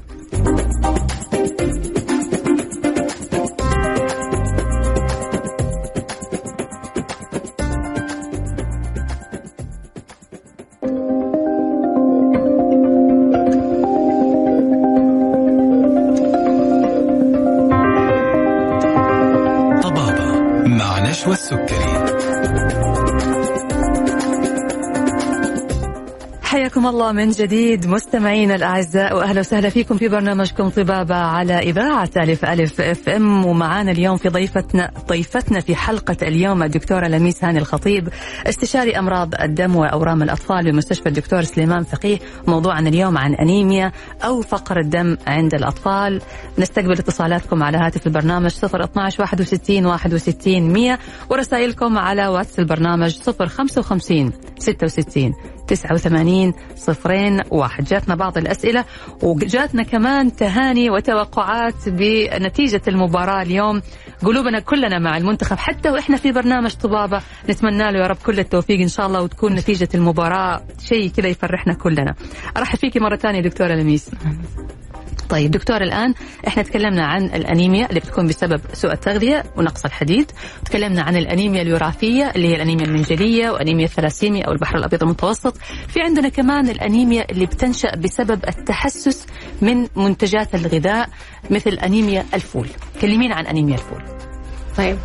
من جديد مستمعينا الأعزاء وأهلا وسهلا فيكم في برنامجكم طبابة على إذاعة ألف ألف FM. ومعانا اليوم في ضيفتنا ضيفتنا في حلقة اليوم الدكتورة لميس هاني الخطيب استشاري أمراض الدم وأورام الأطفال بمستشفى الدكتور سليمان فقيه. موضوعنا اليوم عن أنيميا أو فقر الدم عند الأطفال. نستقبل اتصالاتكم على هاتف البرنامج 012 61 61 100 ورسائلكم على واتس البرنامج 055 66 89 صفرين واحد. جاتنا بعض الأسئلة وجاتنا كمان تهاني وتوقعات بنتيجة المباراة اليوم. قلوبنا كلنا مع المنتخب حتى وإحنا في برنامج طبابة. نتمنى له يا رب كل التوفيق إن شاء الله وتكون نتيجة المباراة شيء كذا يفرحنا كلنا. أرحب فيكي مرة ثانية دكتورة لميس. طيب دكتور الآن إحنا تكلمنا عن الأنيميا اللي بتكون بسبب سوء التغذية ونقص الحديد. تكلمنا عن الأنيميا الوراثية اللي هي الأنيميا المنجلية وأنيميا الثلاسيميا أو البحر الأبيض المتوسط. في عندنا كمان الأنيميا اللي بتنشأ بسبب التحسس من منتجات الغذاء مثل أنيميا الفول. كلمينا عن أنيميا الفول. طيب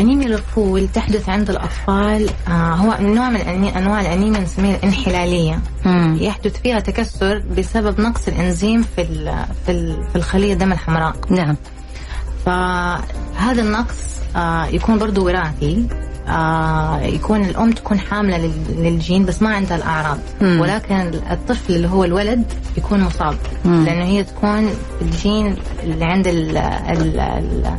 أنيميا الفول تحدث عند الأطفال آه، هو نوع من أنواع الأنيميا نسميها الانحلالية مم. يحدث فيها تكسر بسبب نقص الإنزيم في في ال- في الخلية الدم الحمراء نعم فهذا النقص آه، يكون برضو وراثي آه، يكون الأم تكون حاملة لل- للجين بس ما عندها الأعراض مم. ولكن الطفل اللي هو الولد يكون مصاب مم. لأنه هي تكون الجين اللي عند ال ال ال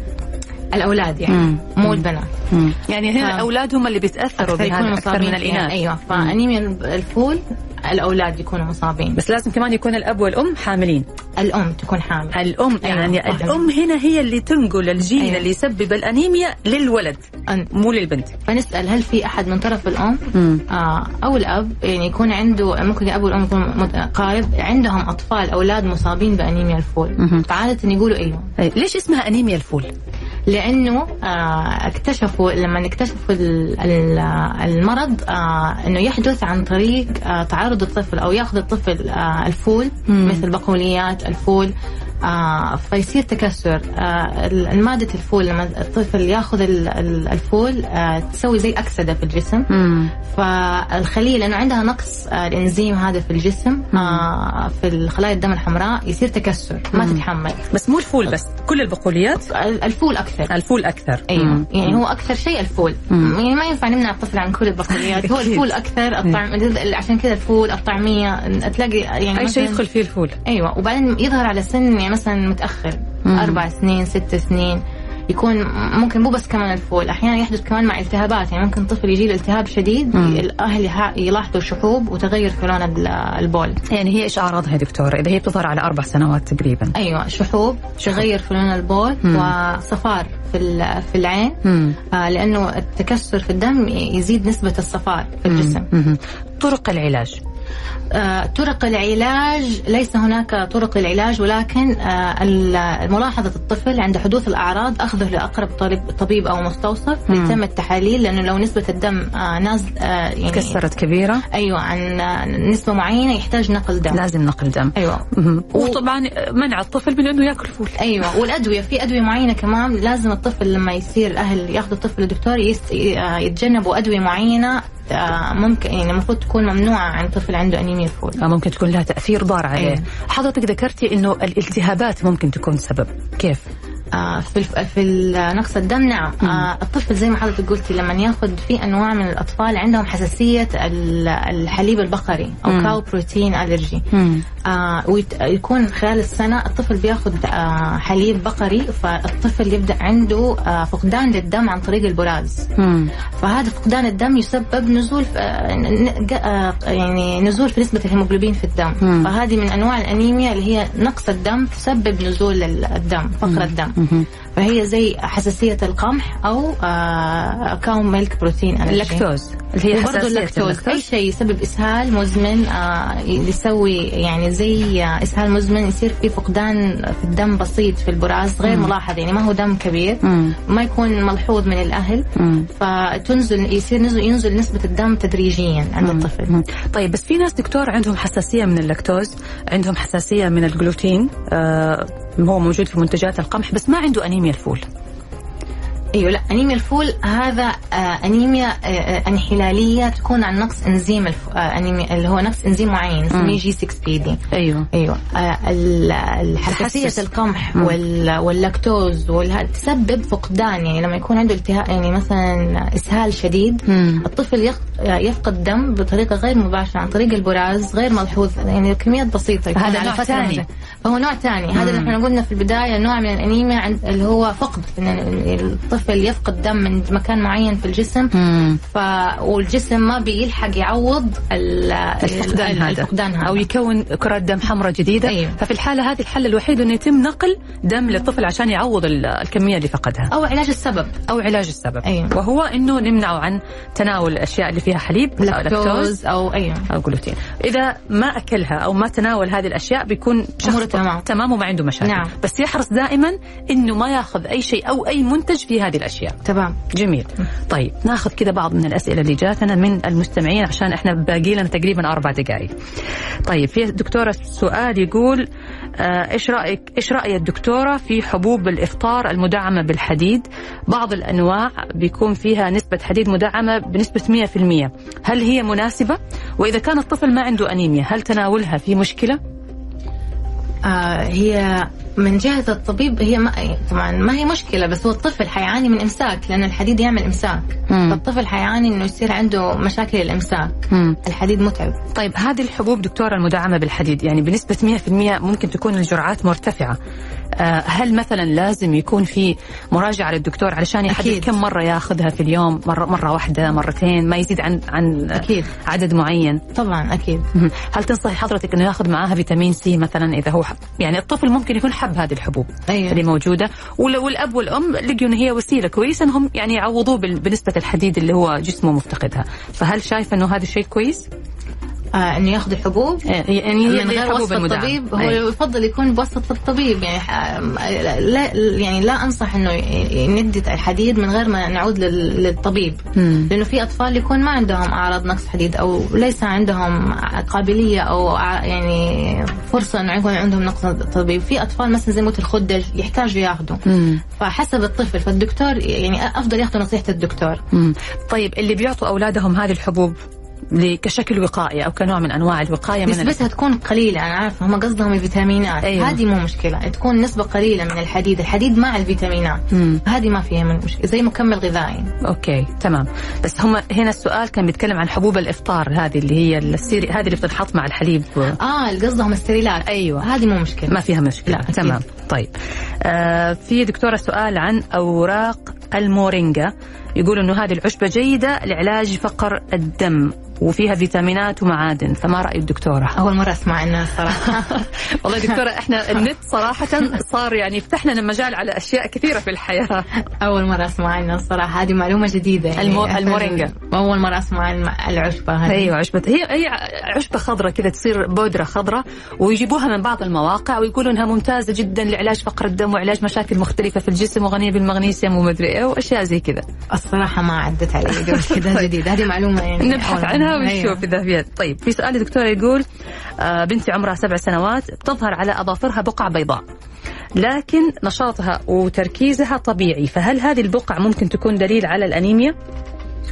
الأولاد يعني مم. مو البنات مم. يعني هنا ف- الأولاد هم اللي بيتأثروا أكثر بهذا أكثر من مصابين فيها. الإناث أيوة فأنيميا الفول الأولاد يكونوا مصابين بس لازم كمان يكون الأب والأم حاملين الأم تكون حامل الأم أيوة، يعني صحيح. الأم هنا هي اللي تنقل الجين أيوة. اللي يسبب الأنيميا للولد أن- مو للبنت فنسأل هل في أحد من طرف الأم مم. آه أو الأب يعني يكون عنده ممكن الأب والأم يكون قارب عندهم أطفال أولاد مصابين بأنيميا الفول مهم. فعادة يقولوا أيوه أي، ليش اسمها أنيميا الفول؟ لأنه آه اكتشفوا لما اكتشفوا ال- ال- المرض آه أنه يحدث عن طريق آه تعرض الطفل أو يأخذ الطفل الفول. مثل بقوليات الفول آه فيصير تكسر. آه المادة الفول لما الطفل ياخذ ال- ال- الفول آه تسوي زي أكسدة في الجسم. مم. فالخلية لأنه عندها نقص آه، الإنزيم هذا في الجسم آه، في الخلايا الدم الحمراء يصير تكسر ما مم. تتحمل. بس مو الفول بس كل البقوليات؟ الفول أكثر. الفول أكثر. مم. يعني هو أكثر شيء الفول. مم. يعني ما ينفع نمنع الطفل عن كل البقوليات. هو. الفول أكثر الطعم عشان كذا الفول الطعمية تلاقي يعني أي شيء يدخل فيه الفول. أيوه وبعدين يظهر على سن يعني مثلا متأخر مم. أربع سنين ست سنين يكون ممكن مو بس كمان الفول أحيانا يحدث كمان مع التهابات يعني ممكن طفل يجي له التهاب شديد مم. الأهل يلاحظوا شحوب وتغير في لون ال- البول يعني هي إيش أعراضها يا دكتورة إذا هي بتظهر على أربع سنوات تقريبا أيوه شحوب تغير في لون البول مم. وصفار في في العين مم. آه لأنه التكسر في الدم يزيد نسبة الصفار في الجسم مم. طرق العلاج طرق العلاج ليس هناك طرق للعلاج ولكن آه ملاحظة الطفل عند حدوث الأعراض أخذه لأقرب طبيب طبيب أو مستوصف مم. ليتم التحاليل لأنه لو نسبة الدم آه نازل آه يعني كسرت كبيرة أيوه عن آه، نسبة معينة يحتاج نقل دم لازم نقل دم أيوه مم. وطبعا منع الطفل من إنه يأكل فول أيوه والأدوية في أدوية معينة كمان لازم الطفل لما يصير الأهل ياخذوا الطفل للدكتور. آه، يتجنبوا أدوية معينة آه، ممكن يعني المفروض تكون ممنوعة عن طفل عنده أنيميا الفول آه، ممكن تكون لها تأثير ضار عليه. أيوة. حضرتك ذكرتي إنه الالتهابات ممكن تكون سبب. كيف؟ في الف... في ال- نقص الدم نعم آه، الطفل زي ما حضرتك قلتي لما ياخذ في أنواع من الأطفال عندهم حساسية ال- الحليب البقري أو مم. cow protein allergy. آه ويكون خلال السنة الطفل بياخذ آه حليب بقري فالطفل يبدأ عنده آه فقدان للدم عن طريق البراز مم. فهذا فقدان الدم يسبب نزول في آه آه يعني نزول في نسبة الهيموغلوبين في الدم مم. فهذه من أنواع الأنيميا اللي هي نقص الدم تسبب نزول ال- الدم فقر الدم. فهي زي حساسية القمح أو آه cow milk protein اللاكتوز اللي هي وبرضه حساسية اللاكتوز. أي اللاكتوز شيء يسبب إسهال مزمن آه يسوي يعني زي آه إسهال مزمن يصير في فقدان في الدم بسيط في البراز غير ملاحظ يعني ما هو دم كبير مم. ما يكون ملحوظ من الأهل. مم. فتنزل يصير نزل ينزل نسبة الدم تدريجيا عند الطفل. مم. طيب بس في ناس دكتور عندهم حساسية من اللاكتوز عندهم حساسية من الجلوتين هو موجود في منتجات القمح بس ما عنده أنيميا الفول. أيوه لا أنيميا الفول هذا آه أنيميا آه آه انحلالية تكون عن نقص إنزيم الف... آه أنيميا اللي هو نقص إنزيم معين نسميه G6PD أيوه أيوه آه، تحسس. القمح. وال- واللاكتوز والها تسبب فقدان يعني لما يكون عنده التهاب يعني مثلا إسهال شديد مم. الطفل يق- يفقد دم بطريقة غير مباشرة عن طريق البراز غير ملحوظ يعني كميات بسيطة هذا نوع ثاني. فهو نوع ثاني هذا اللي إحنا قلنا في البداية نوع من الأنيميا عند اللي هو فقد إن الطفل يفقد دم من مكان معين في الجسم مم. ف والجسم ما بيلحق يعوض ال- الفقدان ال- هذا الفقدان هذا أو يكون كرات دم حمراء جديدة أيوة. ففي الحالة هذه الحل الوحيد إنه يتم نقل دم للطفل عشان يعوض ال- الكمية اللي فقدها أو علاج السبب أو علاج السبب أيوة. وهو إنه نمنعه عن تناول الأشياء اللي فيها حليب لاكتوز أو أيوه أو جلوتين إذا ما أكلها أو ما تناول هذه الأشياء بيكون شخص تمام. تمام وما عنده مشاكل نعم. بس يحرص دائما إنه ما ياخذ أي شيء أو أي منتج في هذه الأشياء. تمام. جميل. طيب ناخذ كذا بعض من الأسئلة اللي جاتنا من المستمعين عشان إحنا باقي لنا تقريبا أربع دقائق طيب في دكتورة سؤال يقول آه، إيش رأيك إيش رأي الدكتورة في حبوب الإفطار المدعمة بالحديد؟ بعض الأنواع بيكون فيها نسبة حديد مدعمة بنسبة 100% هل هي مناسبة؟ وإذا كان الطفل ما عنده أنيميا هل تناولها في مشكلة؟ آه هي من جهة الطبيب هي ما طبعا ما هي مشكلة بس هو الطفل حيعاني من إمساك لأن الحديد يعمل إمساك مم. فالطفل حيعاني إنه يصير عنده مشاكل الإمساك مم. الحديد متعب طيب هذه الحبوب دكتورة المدعمة بالحديد يعني بنسبة 100% ممكن تكون الجرعات مرتفعة هل مثلا لازم يكون في مراجعة للدكتور علشان يحدد. كم مرة ياخذها في اليوم مرة, مرة واحدة مرتين ما يزيد عن عن أكيد. عدد معين طبعا أكيد مهم. هل تنصحي حضرتك إنه ياخذ معاها فيتامين سي مثلا إذا هو حب يعني الطفل ممكن يكون حب هذه الحبوب أيوة. اللي موجودة وال- والاب والأم لقوا ان هي وسيلة كويسة إنهم يعني يعوضوه بنسبة الحديد اللي هو جسمه مفتقدها فهل شايفة إنه هذا الشيء كويس؟ آه إنه ياخذ الحبوب يعني هي من غير الحبوب وصفة المدعمة. الطبيب هو أي. يفضل يكون بوصفة الطبيب يعني لا يعني لا أنصح إنه ندي الحديد من غير ما نعود لل- للطبيب مم. لأنه في أطفال يكون ما عندهم أعراض نقص حديد أو ليس عندهم قابلية أو يعني فرصة إنه يكون عندهم نقص طيب في أطفال مثلا زي موت الخدج يحتاجوا ياخذوا. فحسب الطفل فالدكتور يعني أفضل ياخذوا نصيحة الدكتور مم. طيب اللي بيعطوا أولادهم هذه الحبوب كشكل وقائي أو كنوع من أنواع الوقاية من نسبتها تكون قليلة أنا عارفة هم قصدهم الفيتامينات. أيوة. هذه مو مشكلة تكون نسبة قليلة من الحديد الحديد مع الفيتامينات. هذه ما فيها من مشكلة زي مكمل غذائي. okay تمام. بس هم هنا السؤال كان بيتكلم عن حبوب الإفطار هذه اللي هي ال cereal هذه اللي بتنحط مع الحليب. آه اللي قصدهم الستريلات. أيوة. هذه مو مشكلة. ما فيها مشكلة لا، أكيد. تمام. طيب. آه في دكتورة سؤال عن أوراق المورينجا. يقول إنه هذه العشبة جيدة لعلاج فقر الدم وفيها فيتامينات ومعادن. فما راي الدكتوره أول مرة أسمع عنها الصراحة والله دكتورة إحنا النت صراحة صار يعني فتح لنا مجال على أشياء كثيرة في الحياة. أول مرة أسمع عنها الصراحة هذه معلومة جديدة يعني. المو- المورينجا. أول مرة أسمع عن العشبة هذه. أيوه عشبة. هي هي عشبة خضراء كذا تصير بودرة خضراء ويجيبوها من بعض المواقع ويقولوا إنها ممتازة جدا لعلاج فقر الدم وعلاج مشاكل مختلفة في الجسم وغنية بالمغنيسيوم ومدري إيه وأشياء زي كذا. الصراحة ما عدت علي قبل كذا جديد. هذه معلومة يعني نبحث عنها مرة. أيوة. ونشوف إذا فيها. طيب في سؤال دكتور يقول آه، بنتي عمرها سبع سنوات بتظهر على أظافرها بقع بيضاء لكن نشاطها وتركيزها طبيعي فهل هذه البقع ممكن تكون دليل على الأنيميا؟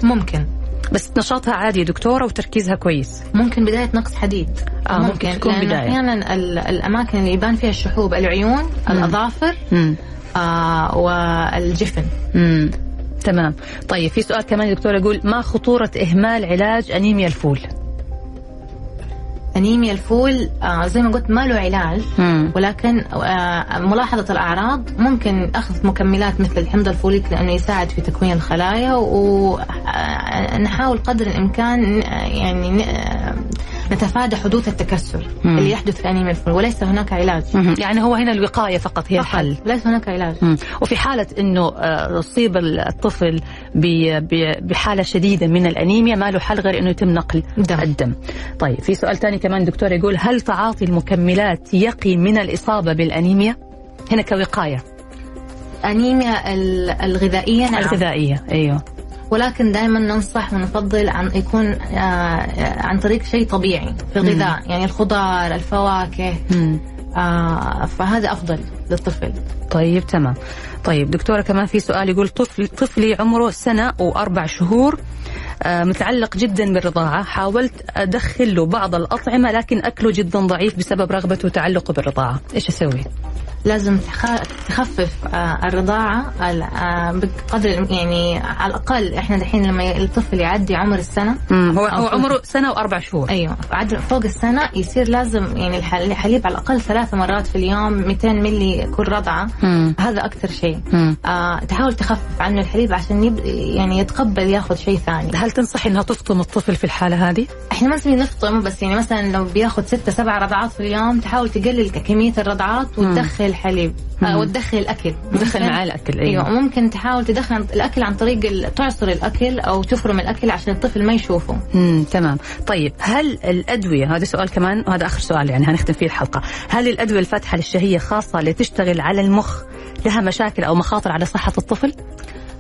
ممكن. بس نشاطها عادي يا دكتورة وتركيزها كويس ممكن بداية نقص حديد آه، ممكن تكون لأن بداية. أحيانا ال- الأماكن اللي يبان فيها الشحوب العيون الأظافر مم. آه والجفن مم. تمام طيب في سؤال كمان دكتور يقول ما خطورة إهمال علاج أنيميا الفول أنيميا الفول آه زي ما قلت ما له علاج مم. ولكن آه ملاحظة الأعراض ممكن أخذ مكملات مثل الحمض الفوليك لأنه يساعد في تكوين الخلايا ونحاول قدر الإمكان آه، يعني آه، نتفادى حدوث التكسر مم. اللي يحدث في أنيميا الفول وليس هناك علاج مم. يعني هو هنا الوقاية فقط هي الحل ليس هناك علاج مم. وفي حالة أنه آه، أصيب الطفل ب- ب- بحالة شديدة من الأنيميا ما له حل غير أنه يتم نقل دم. الدم طيب في سؤال ثاني كمان دكتور يقول هل تعاطي المكملات يقي من الإصابة بالأنيميا هنا كوقاية أنيميا ال- الغذائية نعم. الغذائية أيوه ولكن دائما ننصح ونفضل عن يكون آه، آه، عن طريق شيء طبيعي في الغذاء يعني الخضار الفواكه. مم. آه، فهذا أفضل للطفل. طيب تمام. طيب دكتورة كمان في سؤال يقول طفل طفلي عمره سنة وأربع شهور آه، متعلق جدا بالرضاعة. حاولت أدخل له بعض الأطعمة لكن أكله جدا ضعيف بسبب رغبته وتعلقه بالرضاعة. إيش أسوي؟ لازم تخ- تخفف آه، الرضاعة ال- آه، بقدر يعني على الأقل إحنا دحين لما الطفل يعدي عمر السنة. هو, هو. عمره سنة وأربع شهور أيوة عد فوق السنة يصير لازم يعني الح- الحليب على الأقل ثلاث مرات في اليوم 200 ملي كل رضعة مم. هذا أكثر شيء. آه تحاول تخفف عنه الحليب عشان يب... يعني يتقبل ياخذ شيء ثاني هل تنصحي أنها تفطم الطفل في الحالة هذه؟ إحنا ما نسوي نفطم بس يعني مثلا لو بياخذ ستة سبع رضعات في اليوم تحاول تقلل كمية الرضعات وتدخل حليب مم. آه وتدخل الأكل تدخل معاه الأكل أيوه أيوه ممكن تحاول تدخل الأكل عن طريق تعصر الأكل أو تفرم الأكل عشان الطفل ما يشوفه مم. تمام طيب هل الأدوية هذا سؤال كمان وهذا آخر سؤال يعني هنختم فيه الحلقة هل الأدوية الفاتحة للشهية خاصة لتشتغل على المخ لها مشاكل أو مخاطر على صحة الطفل؟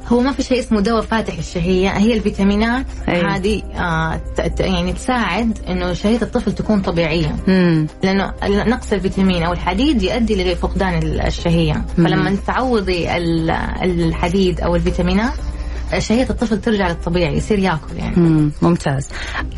هو ما في شيء اسمه دواء فاتح الشهية. هي الفيتامينات. هذه آه يعني تساعد إنه شهية الطفل تكون طبيعية. مم. لأنه نقص الفيتامين أو الحديد يؤدي لفقدان ال- الشهية. فلما تعوضي ال- الحديد أو الفيتامينات شهية الطفل ترجع للطبيعي يصير ياكل يعني. مم. ممتاز.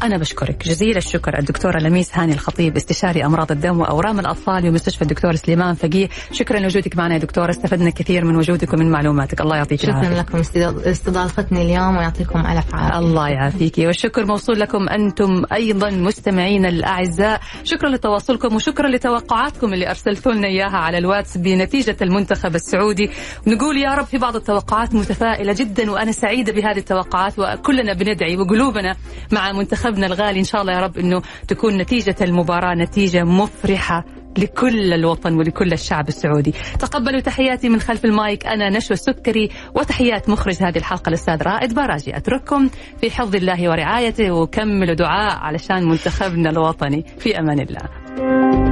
أنا بشكرك. جزيل الشكر الدكتورة لميس هاني الخطيب استشاري أمراض الدم وأورام الأطفال بمستشفى الدكتور سليمان فقيه. شكرا لوجودك معنا يا دكتورة استفدنا كثير من وجودك ومن معلوماتك. الله يعطيك شكرا العافية. لكم. استضا- استضافتني اليوم ويعطيكم ألف عافية. الله يعافيك. والشكر موصول لكم أنتم أيضا مستمعين الأعزاء. شكرا لتواصلكم وشكرا لتوقعاتكم اللي أرسلتوا لنا إياها على الواتس بنتيجة المنتخب السعودي. نقول يا رب في بعض التوقعات متفائلة جدا وأنا سعيدة بهذه التوقعات وكلنا بندعي وقلوبنا مع منتخبنا الغالي. إن شاء الله يا رب أنه تكون نتيجة المباراة نتيجة مفرحة لكل الوطن ولكل الشعب السعودي. تقبلوا تحياتي من خلف المايك أنا نشوى السكري وتحيات مخرج هذه الحلقة الأستاذ رائد باراجي. أترككم في حفظ الله ورعايته وكملوا دعاء علشان منتخبنا الوطني. في أمان الله.